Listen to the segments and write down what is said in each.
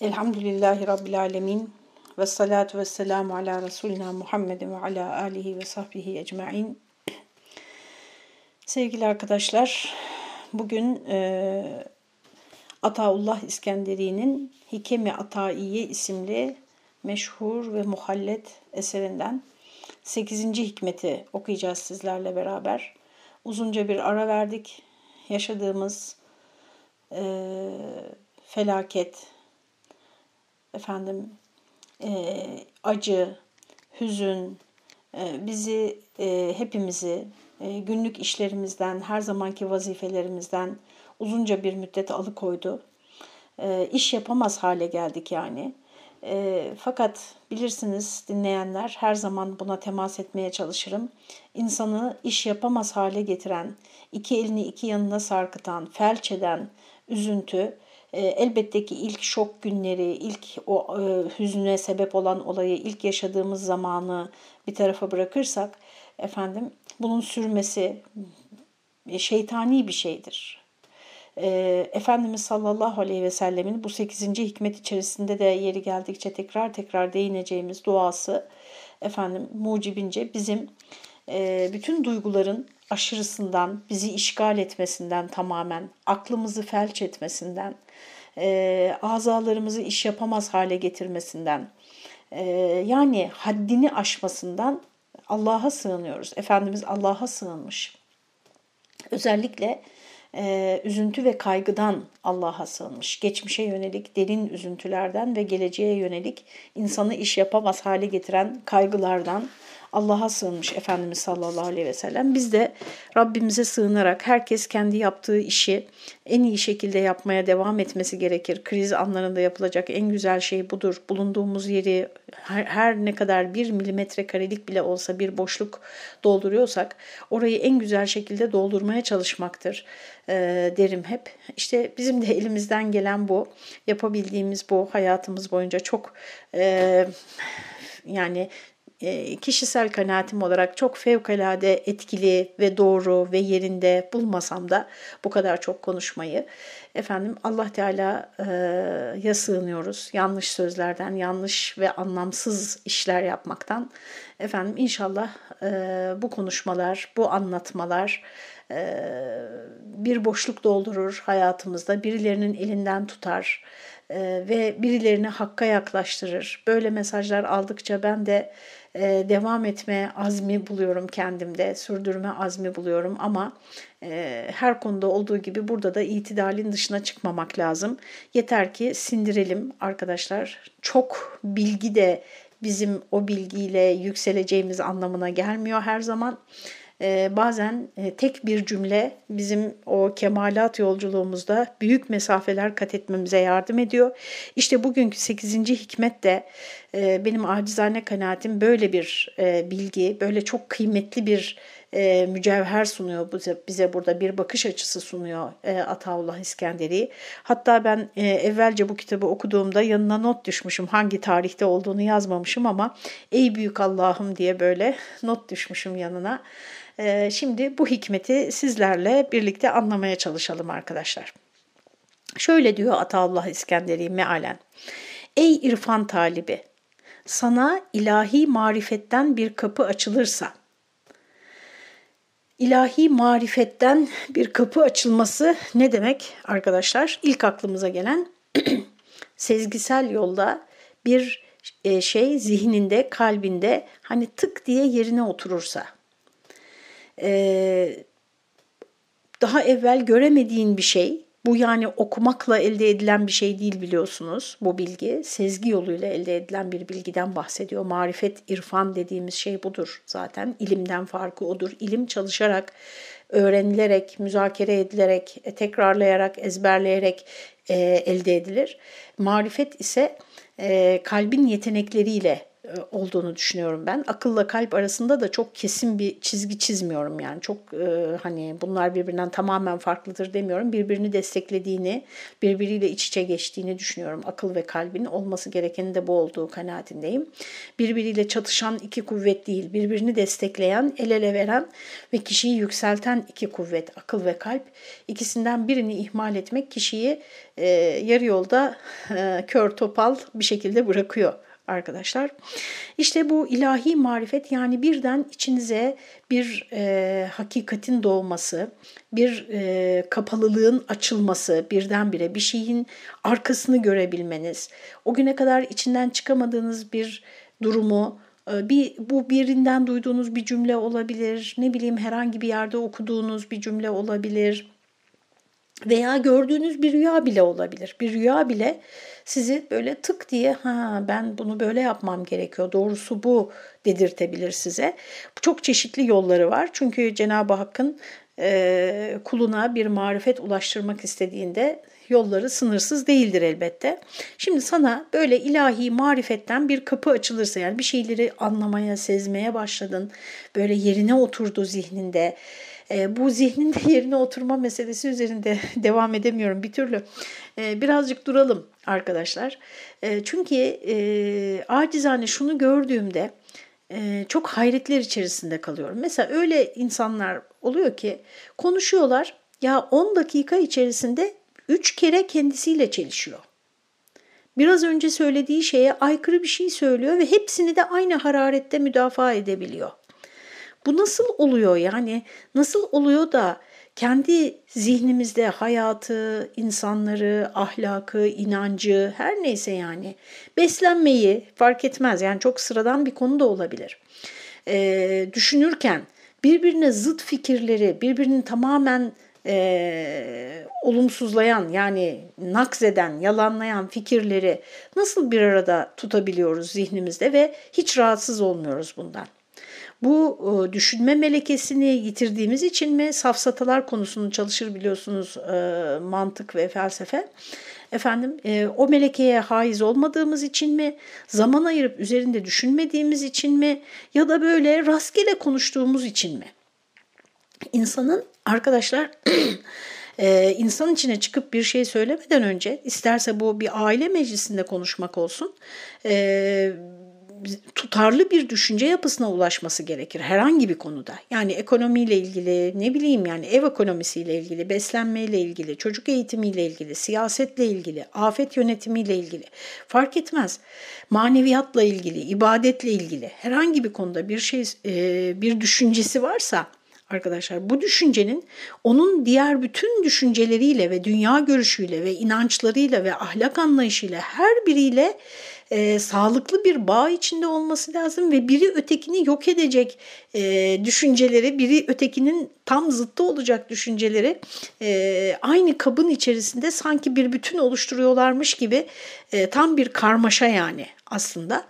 Elhamdülillahi Rabbil Alemin ve salatu ve selamu ala Resulina Muhammedin ve ala alihi ve sahbihi ecma'in. Sevgili arkadaşlar, bugün e, Ataullah İskenderi'nin Hikemi Ataiye isimli meşhur ve muhallet eserinden 8. hikmeti okuyacağız sizlerle beraber. Uzunca bir ara verdik. Yaşadığımız e, felaket, efendim e, acı, hüzün e, bizi e, hepimizi e, günlük işlerimizden, her zamanki vazifelerimizden uzunca bir müddet alıkoydu. E, iş yapamaz hale geldik yani. E, fakat bilirsiniz dinleyenler her zaman buna temas etmeye çalışırım. İnsanı iş yapamaz hale getiren, iki elini iki yanına sarkıtan, felç eden üzüntü, elbette ki ilk şok günleri, ilk o e, hüznüne sebep olan olayı, ilk yaşadığımız zamanı bir tarafa bırakırsak, efendim bunun sürmesi e, şeytani bir şeydir. E, Efendimiz sallallahu aleyhi ve sellemin bu 8. hikmet içerisinde de yeri geldikçe tekrar tekrar değineceğimiz duası efendim mucibince bizim e, bütün duyguların aşırısından, bizi işgal etmesinden tamamen, aklımızı felç etmesinden, e, azalarımızı iş yapamaz hale getirmesinden, e, yani haddini aşmasından Allah'a sığınıyoruz. Efendimiz Allah'a sığınmış. Özellikle e, üzüntü ve kaygıdan Allah'a sığınmış. Geçmişe yönelik derin üzüntülerden ve geleceğe yönelik insanı iş yapamaz hale getiren kaygılardan Allah'a sığınmış Efendimiz sallallahu aleyhi ve sellem. Biz de Rabbimize sığınarak herkes kendi yaptığı işi en iyi şekilde yapmaya devam etmesi gerekir. Kriz anlarında yapılacak en güzel şey budur. Bulunduğumuz yeri her, her ne kadar bir milimetre karelik bile olsa bir boşluk dolduruyorsak orayı en güzel şekilde doldurmaya çalışmaktır e, derim hep. İşte bizim de elimizden gelen bu. Yapabildiğimiz bu hayatımız boyunca çok e, yani kişisel kanaatim olarak çok fevkalade etkili ve doğru ve yerinde bulmasam da bu kadar çok konuşmayı efendim Allah Teala'ya sığınıyoruz. Yanlış sözlerden, yanlış ve anlamsız işler yapmaktan. Efendim inşallah e, bu konuşmalar, bu anlatmalar e, bir boşluk doldurur hayatımızda, birilerinin elinden tutar ve birilerini hakka yaklaştırır. Böyle mesajlar aldıkça ben de e, devam etme azmi buluyorum kendimde, sürdürme azmi buluyorum ama e, her konuda olduğu gibi burada da itidalin dışına çıkmamak lazım. Yeter ki sindirelim arkadaşlar. Çok bilgi de bizim o bilgiyle yükseleceğimiz anlamına gelmiyor her zaman e, bazen tek bir cümle bizim o kemalat yolculuğumuzda büyük mesafeler kat etmemize yardım ediyor. İşte bugünkü 8. hikmet de e, benim acizane kanaatim böyle bir e, bilgi, böyle çok kıymetli bir e, mücevher sunuyor bize, bize burada bir bakış açısı sunuyor e, Ataullah İskenderi. Hatta ben evvelce bu kitabı okuduğumda yanına not düşmüşüm hangi tarihte olduğunu yazmamışım ama ey büyük Allah'ım diye böyle not düşmüşüm yanına. Ee, şimdi bu hikmeti sizlerle birlikte anlamaya çalışalım arkadaşlar. Şöyle diyor Ataullah İskenderi mealen. Ey irfan talibi, sana ilahi marifetten bir kapı açılırsa, ilahi marifetten bir kapı açılması ne demek arkadaşlar? İlk aklımıza gelen sezgisel yolda bir e, şey zihninde, kalbinde hani tık diye yerine oturursa, e, daha evvel göremediğin bir şey. Bu yani okumakla elde edilen bir şey değil biliyorsunuz bu bilgi. Sezgi yoluyla elde edilen bir bilgiden bahsediyor. Marifet, irfan dediğimiz şey budur zaten. İlimden farkı odur. İlim çalışarak, öğrenilerek, müzakere edilerek, e, tekrarlayarak, ezberleyerek e, elde edilir. Marifet ise e, kalbin yetenekleriyle olduğunu düşünüyorum ben. Akılla kalp arasında da çok kesin bir çizgi çizmiyorum yani. Çok e, hani bunlar birbirinden tamamen farklıdır demiyorum. Birbirini desteklediğini, birbiriyle iç içe geçtiğini düşünüyorum. Akıl ve kalbin olması gerekenin de bu olduğu kanaatindeyim. Birbiriyle çatışan iki kuvvet değil, birbirini destekleyen, el ele veren ve kişiyi yükselten iki kuvvet, akıl ve kalp. İkisinden birini ihmal etmek kişiyi e, yarı yolda e, kör topal bir şekilde bırakıyor arkadaşlar. İşte bu ilahi marifet yani birden içinize bir e, hakikatin doğması, bir e, kapalılığın açılması, birdenbire bir şeyin arkasını görebilmeniz, o güne kadar içinden çıkamadığınız bir durumu, e, bir bu birinden duyduğunuz bir cümle olabilir, ne bileyim herhangi bir yerde okuduğunuz bir cümle olabilir veya gördüğünüz bir rüya bile olabilir. Bir rüya bile sizi böyle tık diye ha ben bunu böyle yapmam gerekiyor doğrusu bu dedirtebilir size. Çok çeşitli yolları var çünkü Cenab-ı Hakk'ın e, kuluna bir marifet ulaştırmak istediğinde yolları sınırsız değildir elbette. Şimdi sana böyle ilahi marifetten bir kapı açılırsa yani bir şeyleri anlamaya, sezmeye başladın, böyle yerine oturdu zihninde, e, bu zihninde yerine oturma meselesi üzerinde devam edemiyorum bir türlü. E, birazcık duralım arkadaşlar. E, çünkü e, acizane şunu gördüğümde e, çok hayretler içerisinde kalıyorum. Mesela öyle insanlar oluyor ki konuşuyorlar ya 10 dakika içerisinde 3 kere kendisiyle çelişiyor. Biraz önce söylediği şeye aykırı bir şey söylüyor ve hepsini de aynı hararette müdafaa edebiliyor. Bu nasıl oluyor yani nasıl oluyor da kendi zihnimizde hayatı, insanları, ahlakı, inancı her neyse yani beslenmeyi fark etmez yani çok sıradan bir konu da olabilir. Ee, düşünürken birbirine zıt fikirleri, birbirini tamamen e, olumsuzlayan yani nakzeden, yalanlayan fikirleri nasıl bir arada tutabiliyoruz zihnimizde ve hiç rahatsız olmuyoruz bundan. Bu e, düşünme melekesini yitirdiğimiz için mi safsatalar konusunu çalışır biliyorsunuz e, mantık ve felsefe. Efendim e, o melekeye haiz olmadığımız için mi, zaman ayırıp üzerinde düşünmediğimiz için mi ya da böyle rastgele konuştuğumuz için mi? İnsanın arkadaşlar e, insan içine çıkıp bir şey söylemeden önce isterse bu bir aile meclisinde konuşmak olsun e, tutarlı bir düşünce yapısına ulaşması gerekir herhangi bir konuda. Yani ekonomiyle ilgili, ne bileyim yani ev ekonomisiyle ilgili, beslenmeyle ilgili, çocuk eğitimiyle ilgili, siyasetle ilgili, afet yönetimiyle ilgili fark etmez. Maneviyatla ilgili, ibadetle ilgili herhangi bir konuda bir şey bir düşüncesi varsa arkadaşlar bu düşüncenin onun diğer bütün düşünceleriyle ve dünya görüşüyle ve inançlarıyla ve ahlak anlayışıyla her biriyle e, sağlıklı bir bağ içinde olması lazım ve biri ötekini yok edecek e, düşünceleri, biri ötekinin tam zıttı olacak düşünceleri e, aynı kabın içerisinde sanki bir bütün oluşturuyorlarmış gibi e, tam bir karmaşa yani aslında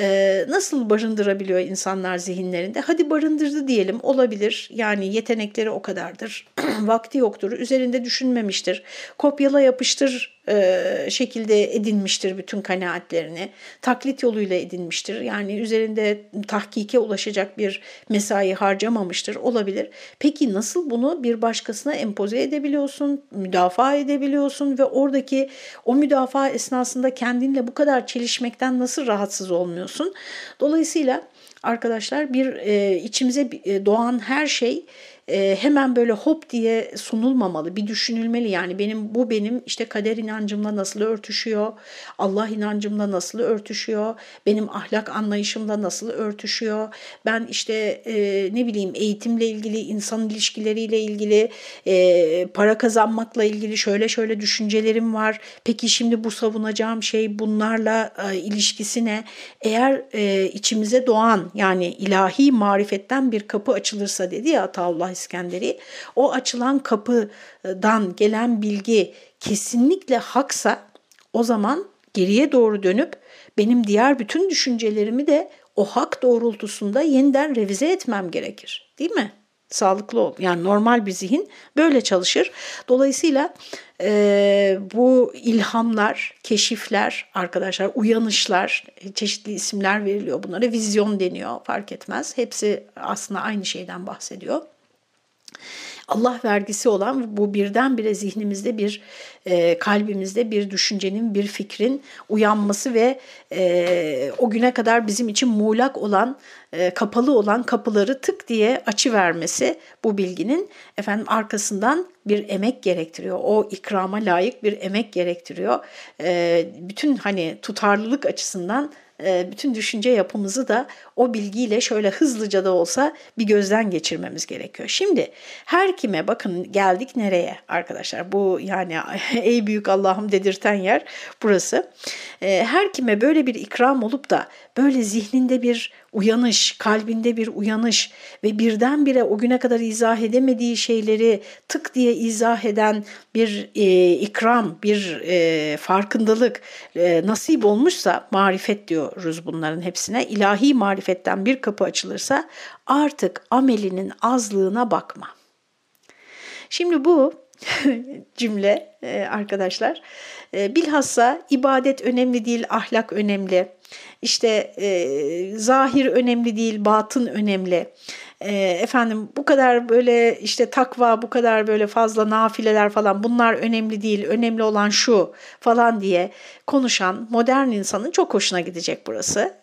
e, nasıl barındırabiliyor insanlar zihinlerinde? Hadi barındırdı diyelim olabilir. Yani yetenekleri o kadardır. Vakti yoktur. Üzerinde düşünmemiştir. Kopyala yapıştır e, şekilde edinmiştir bütün kanaatlerini. Taklit yoluyla edinmiştir. Yani üzerinde tahkike ulaşacak bir mesai harcamamıştır. Olabilir. Peki nasıl bunu bir başkasına empoze edebiliyorsun, müdafaa edebiliyorsun ve oradaki o müdafaa esnasında kendinle bu kadar çelişmekten nasıl rahatsız olmuyorsun? Dolayısıyla arkadaşlar bir e, içimize e, doğan her şey e, hemen böyle hop diye sunulmamalı. Bir düşünülmeli yani benim bu benim işte kader inancımla nasıl örtüşüyor, Allah inancımla nasıl örtüşüyor, benim ahlak anlayışımla nasıl örtüşüyor. Ben işte e, ne bileyim eğitimle ilgili, insan ilişkileriyle ilgili, e, para kazanmakla ilgili şöyle şöyle düşüncelerim var. Peki şimdi bu savunacağım şey bunlarla e, ilişkisi ne? Eğer e, içimize doğan yani ilahi marifetten bir kapı açılırsa dedi ya Ataullah İskenderi. O açılan kapıdan gelen bilgi kesinlikle haksa o zaman geriye doğru dönüp benim diğer bütün düşüncelerimi de o hak doğrultusunda yeniden revize etmem gerekir. Değil mi? Sağlıklı ol. Yani normal bir zihin böyle çalışır. Dolayısıyla e, bu ilhamlar, keşifler arkadaşlar, uyanışlar, çeşitli isimler veriliyor bunlara. Vizyon deniyor fark etmez. Hepsi aslında aynı şeyden bahsediyor. Allah vergisi olan bu birdenbire zihnimizde bir e, kalbimizde bir düşüncenin, bir fikrin uyanması ve e, o güne kadar bizim için muğlak olan, e, kapalı olan kapıları tık diye açı vermesi bu bilginin efendim arkasından bir emek gerektiriyor. O ikrama layık bir emek gerektiriyor. E, bütün hani tutarlılık açısından e, bütün düşünce yapımızı da o bilgiyle şöyle hızlıca da olsa bir gözden geçirmemiz gerekiyor. Şimdi her kime bakın geldik nereye arkadaşlar bu yani ey büyük Allah'ım dedirten yer burası. E, her kime böyle bir ikram olup da böyle zihninde bir uyanış, kalbinde bir uyanış ve birdenbire o güne kadar izah edemediği şeyleri tık diye izah eden bir e, ikram, bir e, farkındalık e, nasip olmuşsa marifet diyoruz bunların hepsine. ilahi marifetten bir kapı açılırsa artık amelinin azlığına bakma. Şimdi bu cümle e, arkadaşlar e, bilhassa ibadet önemli değil, ahlak önemli işte e, zahir önemli değil, batın önemli. E, efendim bu kadar böyle işte takva, bu kadar böyle fazla nafileler falan bunlar önemli değil, önemli olan şu falan diye konuşan modern insanın çok hoşuna gidecek burası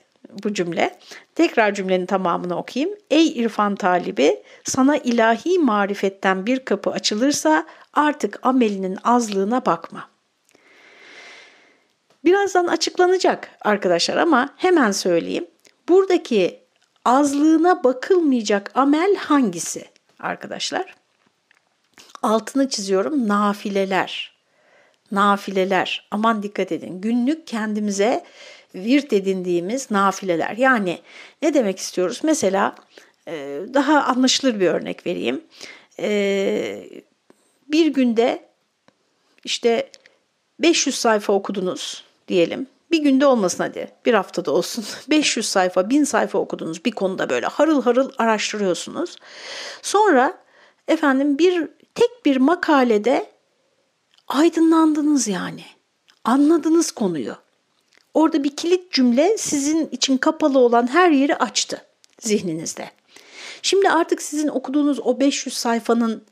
bu cümle. Tekrar cümlenin tamamını okuyayım. Ey irfan talibi sana ilahi marifetten bir kapı açılırsa artık amelinin azlığına bakma.'' Birazdan açıklanacak arkadaşlar ama hemen söyleyeyim. Buradaki azlığına bakılmayacak amel hangisi arkadaşlar? Altını çiziyorum nafileler. Nafileler. Aman dikkat edin. Günlük kendimize virt edindiğimiz nafileler. Yani ne demek istiyoruz? Mesela e, daha anlaşılır bir örnek vereyim. E, bir günde işte 500 sayfa okudunuz diyelim. Bir günde olmasın hadi, bir haftada olsun. 500 sayfa, 1000 sayfa okudunuz bir konuda böyle harıl harıl araştırıyorsunuz. Sonra efendim bir tek bir makalede aydınlandınız yani. Anladınız konuyu. Orada bir kilit cümle sizin için kapalı olan her yeri açtı zihninizde. Şimdi artık sizin okuduğunuz o 500 sayfanın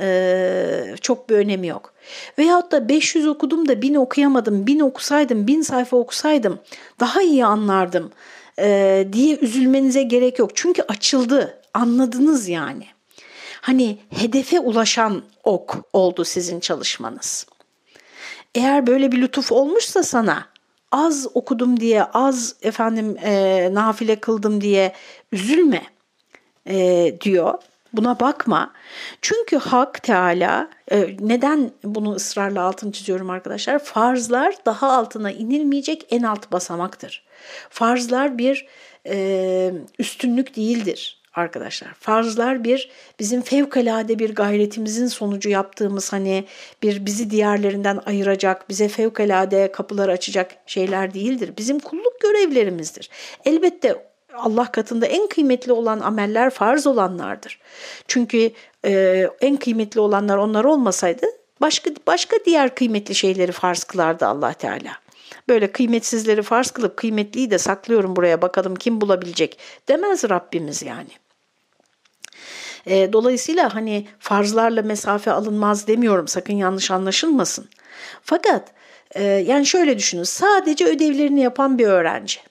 ee, çok bir önemi yok. Veyahut da 500 okudum da 1000 okuyamadım, 1000 okusaydım, 1000 sayfa okusaydım daha iyi anlardım e, diye üzülmenize gerek yok. Çünkü açıldı, anladınız yani. Hani hedefe ulaşan ok oldu sizin çalışmanız. Eğer böyle bir lütuf olmuşsa sana az okudum diye, az efendim e, nafile kıldım diye üzülme e, diyor. Buna bakma. Çünkü Hak Teala e, neden bunu ısrarla altını çiziyorum arkadaşlar? Farzlar daha altına inilmeyecek en alt basamaktır. Farzlar bir e, üstünlük değildir arkadaşlar. Farzlar bir bizim fevkalade bir gayretimizin sonucu yaptığımız hani bir bizi diğerlerinden ayıracak, bize fevkalade kapılar açacak şeyler değildir. Bizim kulluk görevlerimizdir. Elbette Allah katında en kıymetli olan ameller farz olanlardır. Çünkü e, en kıymetli olanlar onlar olmasaydı başka başka diğer kıymetli şeyleri farz kılardı Allah Teala. Böyle kıymetsizleri farz kılıp kıymetliyi de saklıyorum buraya bakalım kim bulabilecek demez Rabbimiz yani. E, dolayısıyla hani farzlarla mesafe alınmaz demiyorum sakın yanlış anlaşılmasın. Fakat e, yani şöyle düşünün sadece ödevlerini yapan bir öğrenci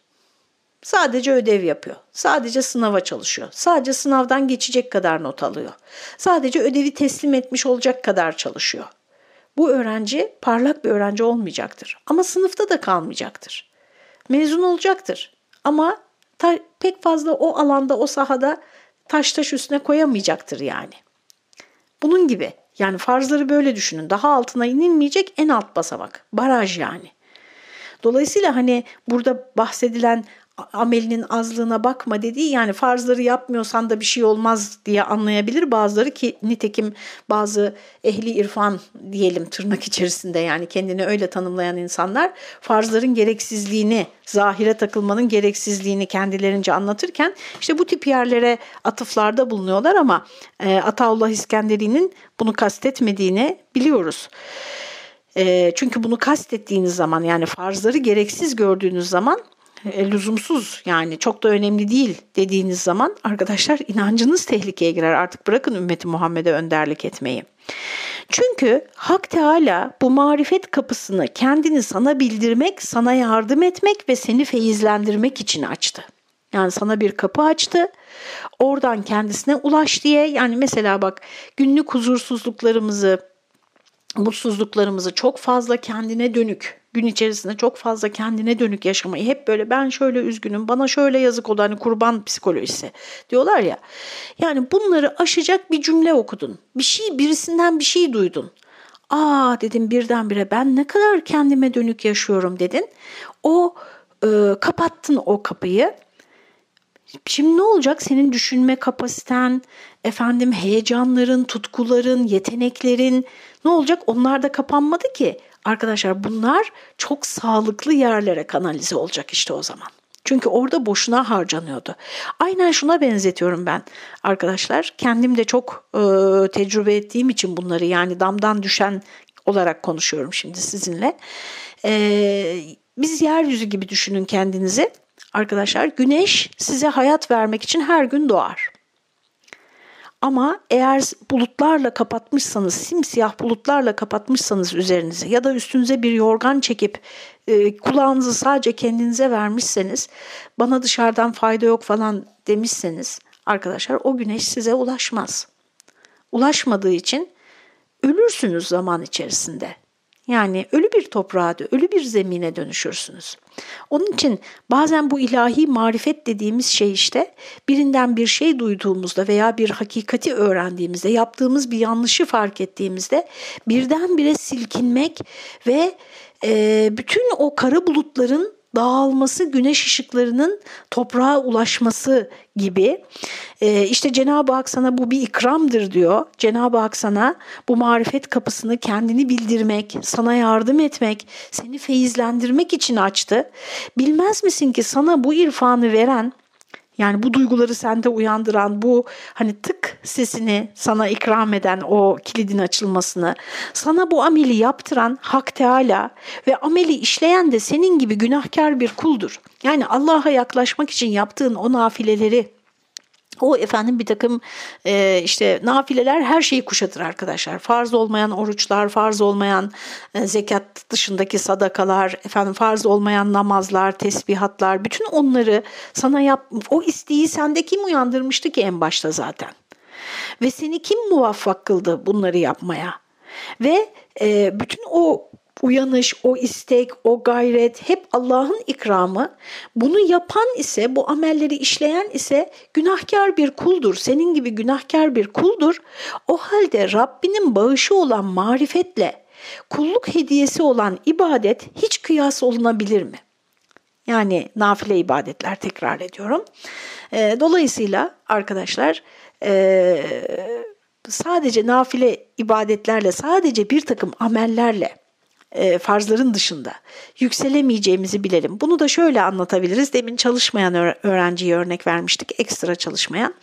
Sadece ödev yapıyor. Sadece sınava çalışıyor. Sadece sınavdan geçecek kadar not alıyor. Sadece ödevi teslim etmiş olacak kadar çalışıyor. Bu öğrenci parlak bir öğrenci olmayacaktır. Ama sınıfta da kalmayacaktır. Mezun olacaktır. Ama pek fazla o alanda, o sahada taş taş üstüne koyamayacaktır yani. Bunun gibi. Yani farzları böyle düşünün. Daha altına inilmeyecek en alt basamak. Baraj yani. Dolayısıyla hani burada bahsedilen amelinin azlığına bakma dediği yani farzları yapmıyorsan da bir şey olmaz diye anlayabilir bazıları ki nitekim bazı ehli irfan diyelim tırnak içerisinde yani kendini öyle tanımlayan insanlar farzların gereksizliğini zahire takılmanın gereksizliğini kendilerince anlatırken işte bu tip yerlere atıflarda bulunuyorlar ama e, Ataullah İskenderi'nin bunu kastetmediğini biliyoruz. E, çünkü bunu kastettiğiniz zaman yani farzları gereksiz gördüğünüz zaman e, lüzumsuz yani çok da önemli değil dediğiniz zaman arkadaşlar inancınız tehlikeye girer. Artık bırakın ümmeti Muhammed'e önderlik etmeyi. Çünkü Hak Teala bu marifet kapısını kendini sana bildirmek, sana yardım etmek ve seni feyizlendirmek için açtı. Yani sana bir kapı açtı. Oradan kendisine ulaş diye. Yani mesela bak günlük huzursuzluklarımızı, mutsuzluklarımızı çok fazla kendine dönük gün içerisinde çok fazla kendine dönük yaşamayı hep böyle ben şöyle üzgünüm bana şöyle yazık oldu hani kurban psikolojisi diyorlar ya. Yani bunları aşacak bir cümle okudun. Bir şey birisinden bir şey duydun. Aa dedim birdenbire ben ne kadar kendime dönük yaşıyorum dedin. O e, kapattın o kapıyı. Şimdi ne olacak? Senin düşünme kapasiten, efendim heyecanların, tutkuların, yeteneklerin ne olacak? Onlar da kapanmadı ki. Arkadaşlar bunlar çok sağlıklı yerlere kanalize olacak işte o zaman. Çünkü orada boşuna harcanıyordu. Aynen şuna benzetiyorum ben arkadaşlar. Kendim de çok e, tecrübe ettiğim için bunları yani damdan düşen olarak konuşuyorum şimdi sizinle. E, biz yeryüzü gibi düşünün kendinizi. Arkadaşlar güneş size hayat vermek için her gün doğar. Ama eğer bulutlarla kapatmışsanız, simsiyah bulutlarla kapatmışsanız üzerinize ya da üstünüze bir yorgan çekip e, kulağınızı sadece kendinize vermişseniz, bana dışarıdan fayda yok falan demişseniz arkadaşlar o güneş size ulaşmaz. Ulaşmadığı için ölürsünüz zaman içerisinde. Yani ölü bir toprağa, ölü bir zemine dönüşürsünüz. Onun için bazen bu ilahi marifet dediğimiz şey işte birinden bir şey duyduğumuzda veya bir hakikati öğrendiğimizde, yaptığımız bir yanlışı fark ettiğimizde birdenbire silkinmek ve e, bütün o kara bulutların dağılması, güneş ışıklarının toprağa ulaşması gibi. Ee, işte Cenab-ı Hak sana bu bir ikramdır diyor. Cenab-ı Hak sana bu marifet kapısını kendini bildirmek, sana yardım etmek, seni feyizlendirmek için açtı. Bilmez misin ki sana bu irfanı veren yani bu duyguları sende uyandıran, bu hani tık sesini sana ikram eden o kilidin açılmasını, sana bu ameli yaptıran Hak Teala ve ameli işleyen de senin gibi günahkar bir kuldur. Yani Allah'a yaklaşmak için yaptığın o nafileleri o efendim bir takım e, işte nafileler her şeyi kuşatır arkadaşlar. Farz olmayan oruçlar, farz olmayan e, zekat dışındaki sadakalar, efendim farz olmayan namazlar, tesbihatlar, bütün onları sana yap o isteği sende kim uyandırmıştı ki en başta zaten? Ve seni kim muvaffak kıldı bunları yapmaya? Ve e, bütün o uyanış, o istek, o gayret hep Allah'ın ikramı. Bunu yapan ise, bu amelleri işleyen ise günahkar bir kuldur. Senin gibi günahkar bir kuldur. O halde Rabbinin bağışı olan marifetle kulluk hediyesi olan ibadet hiç kıyas olunabilir mi? Yani nafile ibadetler tekrar ediyorum. E, dolayısıyla arkadaşlar e, sadece nafile ibadetlerle, sadece bir takım amellerle e, farzların dışında yükselemeyeceğimizi bilelim. Bunu da şöyle anlatabiliriz. Demin çalışmayan öğrenciye örnek vermiştik, ekstra çalışmayan.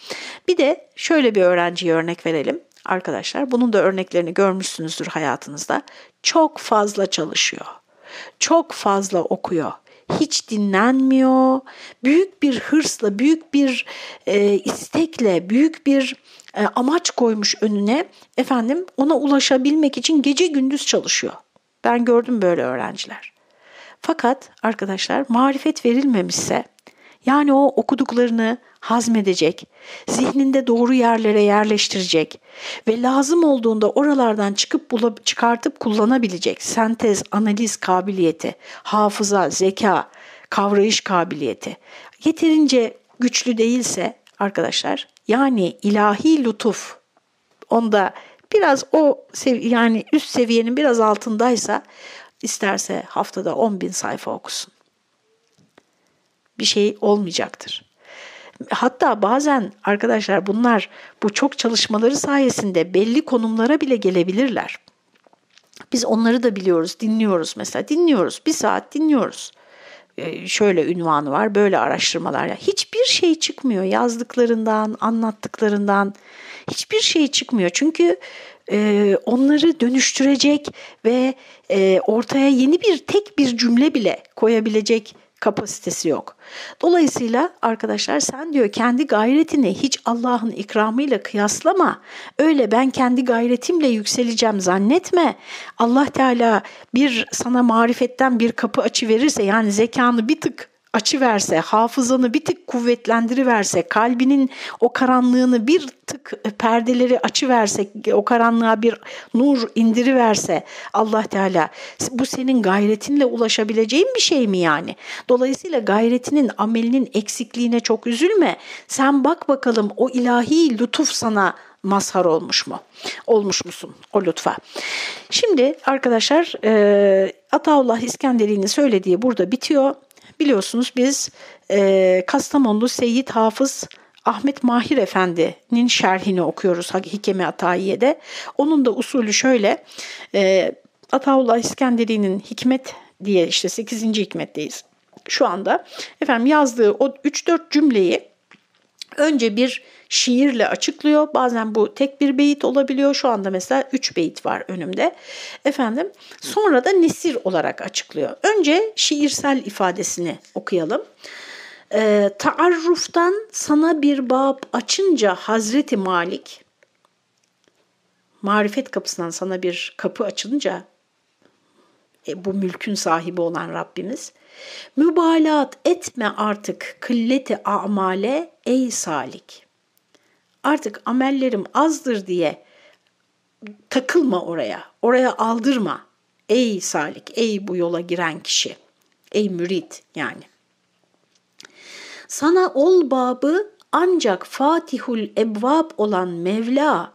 Bir de şöyle bir öğrenciye örnek verelim arkadaşlar. Bunun da örneklerini görmüşsünüzdür hayatınızda. Çok fazla çalışıyor. Çok fazla okuyor hiç dinlenmiyor. Büyük bir hırsla, büyük bir e, istekle, büyük bir e, amaç koymuş önüne. Efendim ona ulaşabilmek için gece gündüz çalışıyor. Ben gördüm böyle öğrenciler. Fakat arkadaşlar marifet verilmemişse yani o okuduklarını hazmedecek, zihninde doğru yerlere yerleştirecek ve lazım olduğunda oralardan çıkıp bulup çıkartıp kullanabilecek sentez, analiz kabiliyeti, hafıza, zeka, kavrayış kabiliyeti yeterince güçlü değilse arkadaşlar yani ilahi lütuf onda biraz o yani üst seviyenin biraz altındaysa isterse haftada 10 bin sayfa okusun. bir şey olmayacaktır. Hatta bazen arkadaşlar bunlar bu çok çalışmaları sayesinde belli konumlara bile gelebilirler. Biz onları da biliyoruz, dinliyoruz mesela. Dinliyoruz, bir saat dinliyoruz. Ee, şöyle ünvanı var, böyle araştırmalar. Hiçbir şey çıkmıyor yazdıklarından, anlattıklarından. Hiçbir şey çıkmıyor. Çünkü e, onları dönüştürecek ve e, ortaya yeni bir tek bir cümle bile koyabilecek kapasitesi yok. Dolayısıyla arkadaşlar sen diyor kendi gayretini hiç Allah'ın ikramıyla kıyaslama. Öyle ben kendi gayretimle yükseleceğim zannetme. Allah Teala bir sana marifetten bir kapı açı verirse yani zekanı bir tık açı verse, hafızanı bir tık kuvvetlendiriverse, kalbinin o karanlığını bir tık perdeleri açı verse, o karanlığa bir nur indiriverse Allah Teala bu senin gayretinle ulaşabileceğin bir şey mi yani? Dolayısıyla gayretinin, amelinin eksikliğine çok üzülme. Sen bak bakalım o ilahi lütuf sana mazhar olmuş mu? Olmuş musun o lütfa? Şimdi arkadaşlar e, Ataullah İskenderi'nin söylediği burada bitiyor. Biliyorsunuz biz e, Kastamonlu Seyyid Hafız Ahmet Mahir Efendi'nin şerhini okuyoruz Hikemi Atayiye'de. Onun da usulü şöyle, e, Ataullah İskenderi'nin hikmet diye işte 8. hikmetteyiz şu anda. Efendim yazdığı o 3-4 cümleyi önce bir şiirle açıklıyor. Bazen bu tek bir beyit olabiliyor. Şu anda mesela üç beyit var önümde. Efendim sonra da nesir olarak açıklıyor. Önce şiirsel ifadesini okuyalım. E, taarruftan sana bir bab açınca Hazreti Malik, marifet kapısından sana bir kapı açınca e, bu mülkün sahibi olan Rabbimiz, mübalaat etme artık kılleti amale ey salik artık amellerim azdır diye takılma oraya. Oraya aldırma. Ey salik, ey bu yola giren kişi. Ey mürit yani. Sana ol babı ancak Fatihul Ebvab olan Mevla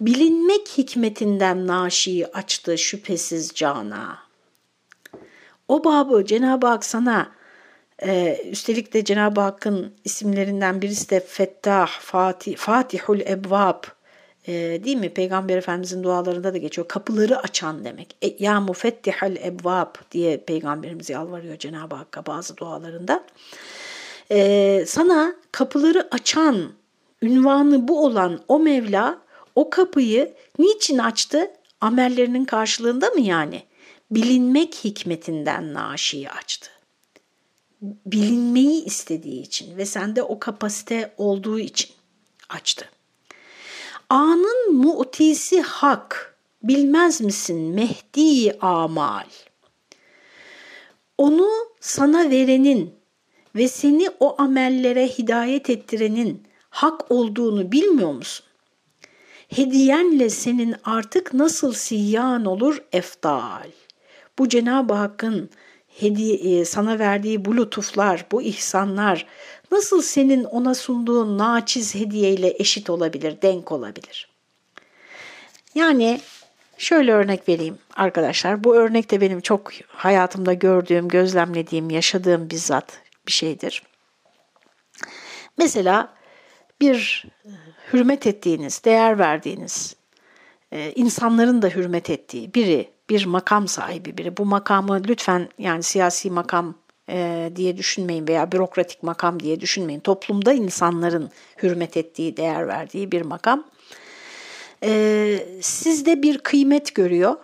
bilinmek hikmetinden naşiyi açtı şüphesiz cana. O babı Cenab-ı Hak sana ee, üstelik de Cenab-ı Hakk'ın isimlerinden birisi de Fettah, Fatih, Fatihul Ebvab e, değil mi? Peygamber Efendimizin dualarında da geçiyor. Kapıları açan demek. E, ya mufettihal ebvab diye Peygamberimiz yalvarıyor Cenab-ı Hakk'a bazı dualarında. E, sana kapıları açan, ünvanı bu olan o Mevla o kapıyı niçin açtı? Amellerinin karşılığında mı yani? Bilinmek hikmetinden naşiyi açtı bilinmeyi istediği için ve sende o kapasite olduğu için açtı. Anın mu'tisi hak, bilmez misin Mehdi amal. Onu sana verenin ve seni o amellere hidayet ettirenin hak olduğunu bilmiyor musun? Hediyenle senin artık nasıl siyyan olur efdal. Bu Cenab-ı Hakk'ın hediye, sana verdiği bu lütuflar, bu ihsanlar nasıl senin ona sunduğun naçiz hediyeyle eşit olabilir, denk olabilir? Yani şöyle örnek vereyim arkadaşlar. Bu örnek de benim çok hayatımda gördüğüm, gözlemlediğim, yaşadığım bizzat bir şeydir. Mesela bir hürmet ettiğiniz, değer verdiğiniz, e, insanların da hürmet ettiği biri bir makam sahibi biri. Bu makamı lütfen yani siyasi makam e, diye düşünmeyin veya bürokratik makam diye düşünmeyin. Toplumda insanların hürmet ettiği, değer verdiği bir makam. E, sizde bir kıymet görüyor,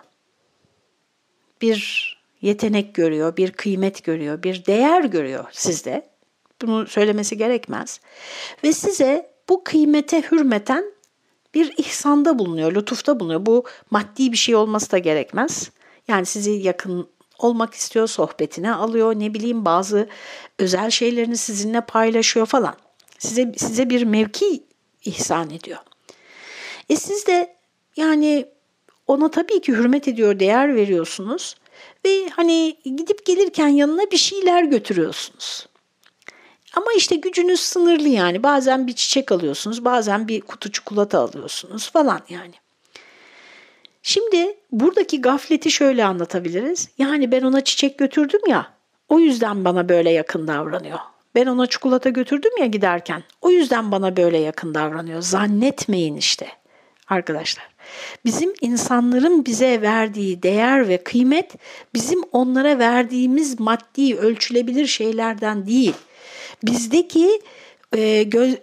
bir yetenek görüyor, bir kıymet görüyor, bir değer görüyor sizde. Bunu söylemesi gerekmez. Ve size bu kıymete hürmeten bir ihsanda bulunuyor, lütufta bulunuyor. Bu maddi bir şey olması da gerekmez. Yani sizi yakın olmak istiyor, sohbetine alıyor, ne bileyim bazı özel şeylerini sizinle paylaşıyor falan. Size size bir mevki ihsan ediyor. E siz de yani ona tabii ki hürmet ediyor, değer veriyorsunuz ve hani gidip gelirken yanına bir şeyler götürüyorsunuz. Ama işte gücünüz sınırlı yani. Bazen bir çiçek alıyorsunuz, bazen bir kutu çikolata alıyorsunuz falan yani. Şimdi buradaki gafleti şöyle anlatabiliriz. Yani ben ona çiçek götürdüm ya, o yüzden bana böyle yakın davranıyor. Ben ona çikolata götürdüm ya giderken. O yüzden bana böyle yakın davranıyor. Zannetmeyin işte arkadaşlar. Bizim insanların bize verdiği değer ve kıymet bizim onlara verdiğimiz maddi ölçülebilir şeylerden değil. Bizdeki e, göz,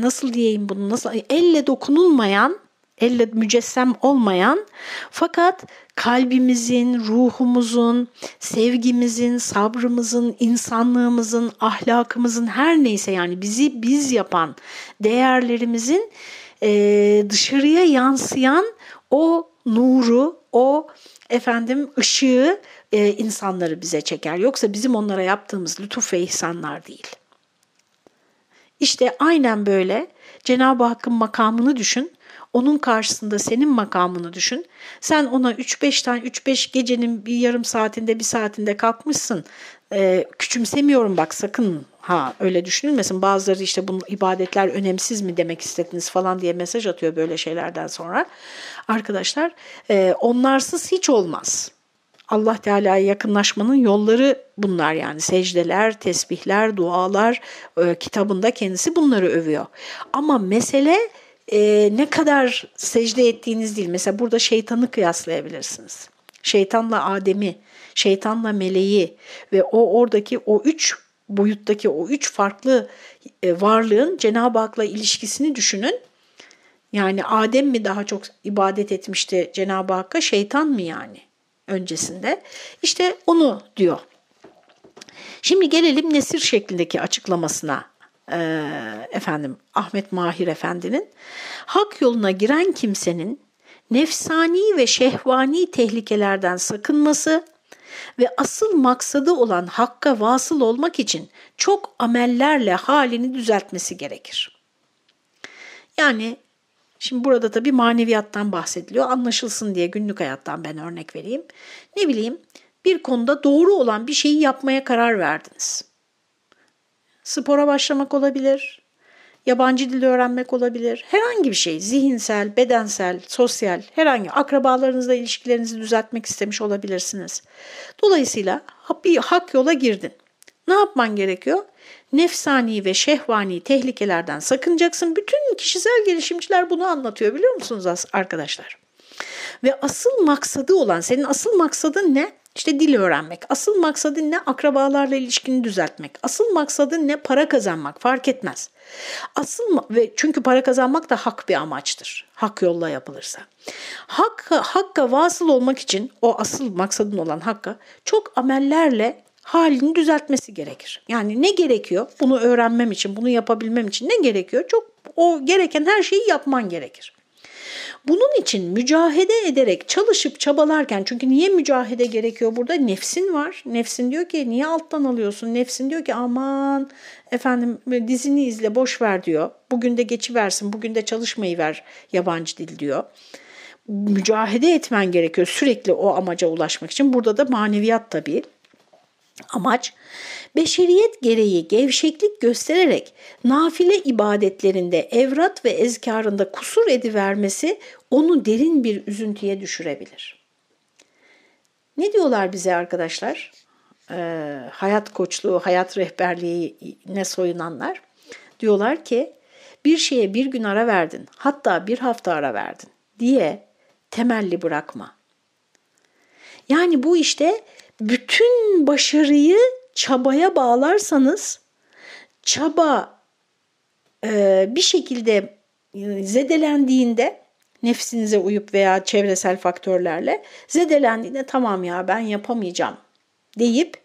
nasıl diyeyim bunu nasıl elle dokunulmayan elle mücessem olmayan fakat kalbimizin, ruhumuzun, sevgimizin, sabrımızın, insanlığımızın, ahlakımızın her neyse yani bizi biz yapan değerlerimizin e, dışarıya yansıyan o nuru, o efendim ışığı e, insanları bize çeker. Yoksa bizim onlara yaptığımız lütuf ve ihsanlar değil. İşte aynen böyle Cenab-ı Hakk'ın makamını düşün. Onun karşısında senin makamını düşün. Sen ona 3-5 tane 3-5 gecenin bir yarım saatinde bir saatinde kalkmışsın. Ee, küçümsemiyorum bak sakın ha öyle düşünülmesin. Bazıları işte bu ibadetler önemsiz mi demek istediniz falan diye mesaj atıyor böyle şeylerden sonra. Arkadaşlar e, onlarsız hiç olmaz. Allah Teala'ya yakınlaşmanın yolları bunlar yani secdeler, tesbihler, dualar e, kitabında kendisi bunları övüyor. Ama mesele e, ne kadar secde ettiğiniz değil. Mesela burada şeytanı kıyaslayabilirsiniz. Şeytanla Adem'i, şeytanla meleği ve o oradaki o üç boyuttaki o üç farklı e, varlığın Cenab-ı Hak'la ilişkisini düşünün. Yani Adem mi daha çok ibadet etmişti Cenab-ı Hakk'a, şeytan mı yani öncesinde? İşte onu diyor. Şimdi gelelim nesir şeklindeki açıklamasına e, efendim Ahmet Mahir Efendi'nin hak yoluna giren kimsenin nefsani ve şehvani tehlikelerden sakınması ve asıl maksadı olan hakka vasıl olmak için çok amellerle halini düzeltmesi gerekir. Yani şimdi burada tabii maneviyattan bahsediliyor. Anlaşılsın diye günlük hayattan ben örnek vereyim. Ne bileyim bir konuda doğru olan bir şeyi yapmaya karar verdiniz. Spora başlamak olabilir, yabancı dil öğrenmek olabilir. Herhangi bir şey, zihinsel, bedensel, sosyal, herhangi akrabalarınızla ilişkilerinizi düzeltmek istemiş olabilirsiniz. Dolayısıyla bir hak yola girdin. Ne yapman gerekiyor? Nefsani ve şehvani tehlikelerden sakınacaksın. Bütün kişisel gelişimciler bunu anlatıyor biliyor musunuz arkadaşlar? Ve asıl maksadı olan, senin asıl maksadın ne? İşte dil öğrenmek. Asıl maksadın ne? Akrabalarla ilişkini düzeltmek. Asıl maksadın ne? Para kazanmak. Fark etmez. Asıl ve çünkü para kazanmak da hak bir amaçtır. Hak yolla yapılırsa. Hak, hakka vasıl olmak için o asıl maksadın olan hakka çok amellerle halini düzeltmesi gerekir. Yani ne gerekiyor? Bunu öğrenmem için, bunu yapabilmem için ne gerekiyor? Çok o gereken her şeyi yapman gerekir. Bunun için mücahede ederek çalışıp çabalarken çünkü niye mücahede gerekiyor burada? Nefsin var. Nefsin diyor ki niye alttan alıyorsun? Nefsin diyor ki aman efendim dizini izle boş ver diyor. Bugün de geçiversin, bugün de çalışmayı ver yabancı dil diyor. Mücahede etmen gerekiyor sürekli o amaca ulaşmak için. Burada da maneviyat tabii. Amaç beşeriyet gereği gevşeklik göstererek nafile ibadetlerinde evrat ve ezkarında kusur edivermesi onu derin bir üzüntüye düşürebilir. Ne diyorlar bize arkadaşlar? Ee, hayat koçluğu, hayat rehberliği ne soyunanlar? Diyorlar ki bir şeye bir gün ara verdin, hatta bir hafta ara verdin diye temelli bırakma. Yani bu işte bütün başarıyı çabaya bağlarsanız çaba e, bir şekilde e, zedelendiğinde nefsinize uyup veya çevresel faktörlerle zedelendiğinde tamam ya ben yapamayacağım deyip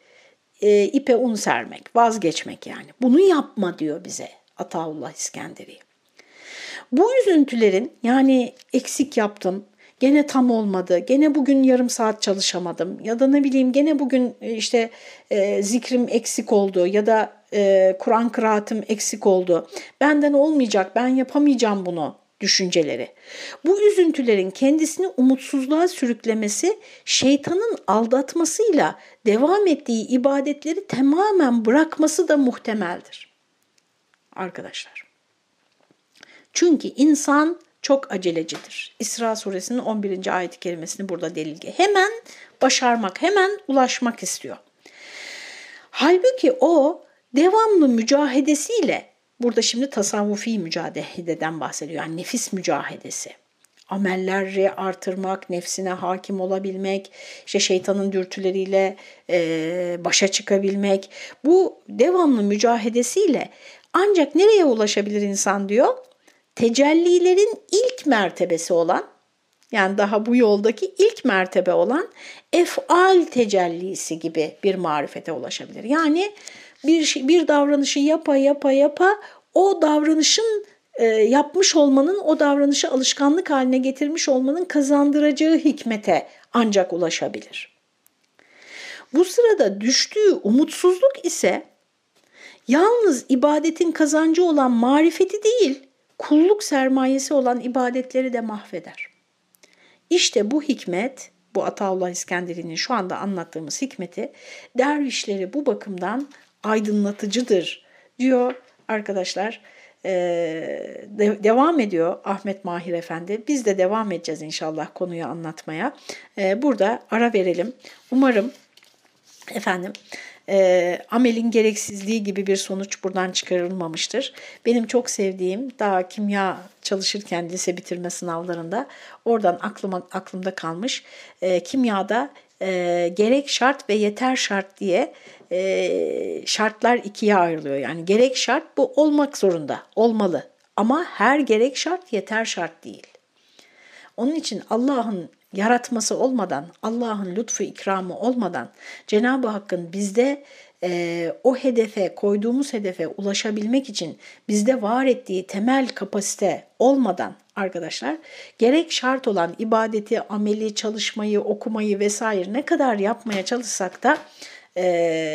e, ipe un sermek, vazgeçmek yani. Bunu yapma diyor bize Ataullah İskenderi. Bu üzüntülerin yani eksik yaptım, gene tam olmadı, gene bugün yarım saat çalışamadım ya da ne bileyim gene bugün e, işte e, zikrim eksik oldu ya da e, Kur'an kıraatım eksik oldu. Benden olmayacak, ben yapamayacağım bunu düşünceleri. Bu üzüntülerin kendisini umutsuzluğa sürüklemesi şeytanın aldatmasıyla devam ettiği ibadetleri tamamen bırakması da muhtemeldir. Arkadaşlar. Çünkü insan çok acelecidir. İsra suresinin 11. ayet-i kerimesini burada delilge. Hemen başarmak, hemen ulaşmak istiyor. Halbuki o devamlı mücahedesiyle burada şimdi tasavvufi mücadeleden bahsediyor. Yani nefis mücadelesi amelleri artırmak, nefsine hakim olabilmek, işte şeytanın dürtüleriyle e, başa çıkabilmek. Bu devamlı mücahedesiyle ancak nereye ulaşabilir insan diyor? Tecellilerin ilk mertebesi olan yani daha bu yoldaki ilk mertebe olan efal tecellisi gibi bir marifete ulaşabilir. Yani bir, bir davranışı yapa yapa yapa o davranışın e, yapmış olmanın, o davranışı alışkanlık haline getirmiş olmanın kazandıracağı hikmete ancak ulaşabilir. Bu sırada düştüğü umutsuzluk ise yalnız ibadetin kazancı olan marifeti değil, kulluk sermayesi olan ibadetleri de mahveder. İşte bu hikmet, bu Ataullah İskenderi'nin şu anda anlattığımız hikmeti dervişleri bu bakımdan aydınlatıcıdır diyor arkadaşlar e, de, devam ediyor Ahmet Mahir Efendi. Biz de devam edeceğiz inşallah konuyu anlatmaya. E, burada ara verelim. Umarım efendim e, amelin gereksizliği gibi bir sonuç buradan çıkarılmamıştır. Benim çok sevdiğim daha kimya çalışırken lise bitirme sınavlarında oradan aklıma aklımda kalmış. E, kimyada e, gerek şart ve yeter şart diye e, şartlar ikiye ayrılıyor. Yani gerek şart bu olmak zorunda, olmalı. Ama her gerek şart yeter şart değil. Onun için Allah'ın yaratması olmadan, Allah'ın lütfu ikramı olmadan Cenab-ı Hakk'ın bizde e, o hedefe, koyduğumuz hedefe ulaşabilmek için bizde var ettiği temel kapasite olmadan arkadaşlar gerek şart olan ibadeti, ameli, çalışmayı, okumayı vesaire ne kadar yapmaya çalışsak da e,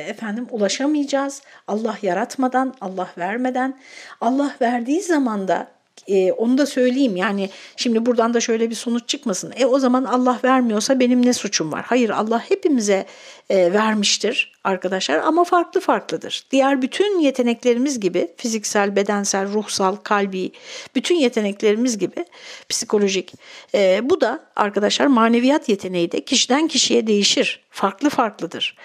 efendim ulaşamayacağız. Allah yaratmadan, Allah vermeden, Allah verdiği zaman da e, onu da söyleyeyim yani şimdi buradan da şöyle bir sonuç çıkmasın. E o zaman Allah vermiyorsa benim ne suçum var? Hayır Allah hepimize e, vermiştir arkadaşlar ama farklı farklıdır. Diğer bütün yeteneklerimiz gibi fiziksel, bedensel, ruhsal, kalbi bütün yeteneklerimiz gibi psikolojik. E, bu da arkadaşlar maneviyat yeteneği de kişiden kişiye değişir. Farklı farklıdır.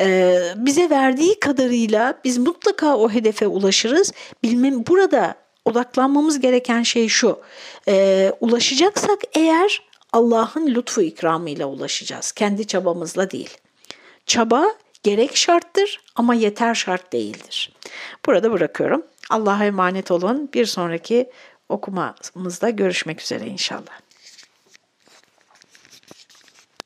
E, bize verdiği kadarıyla biz mutlaka o hedefe ulaşırız. Bilmem burada odaklanmamız gereken şey şu. E, ulaşacaksak eğer Allah'ın lütfu ikramıyla ulaşacağız. Kendi çabamızla değil. Çaba gerek şarttır ama yeter şart değildir. Burada bırakıyorum. Allah'a emanet olun. Bir sonraki okumamızda görüşmek üzere inşallah.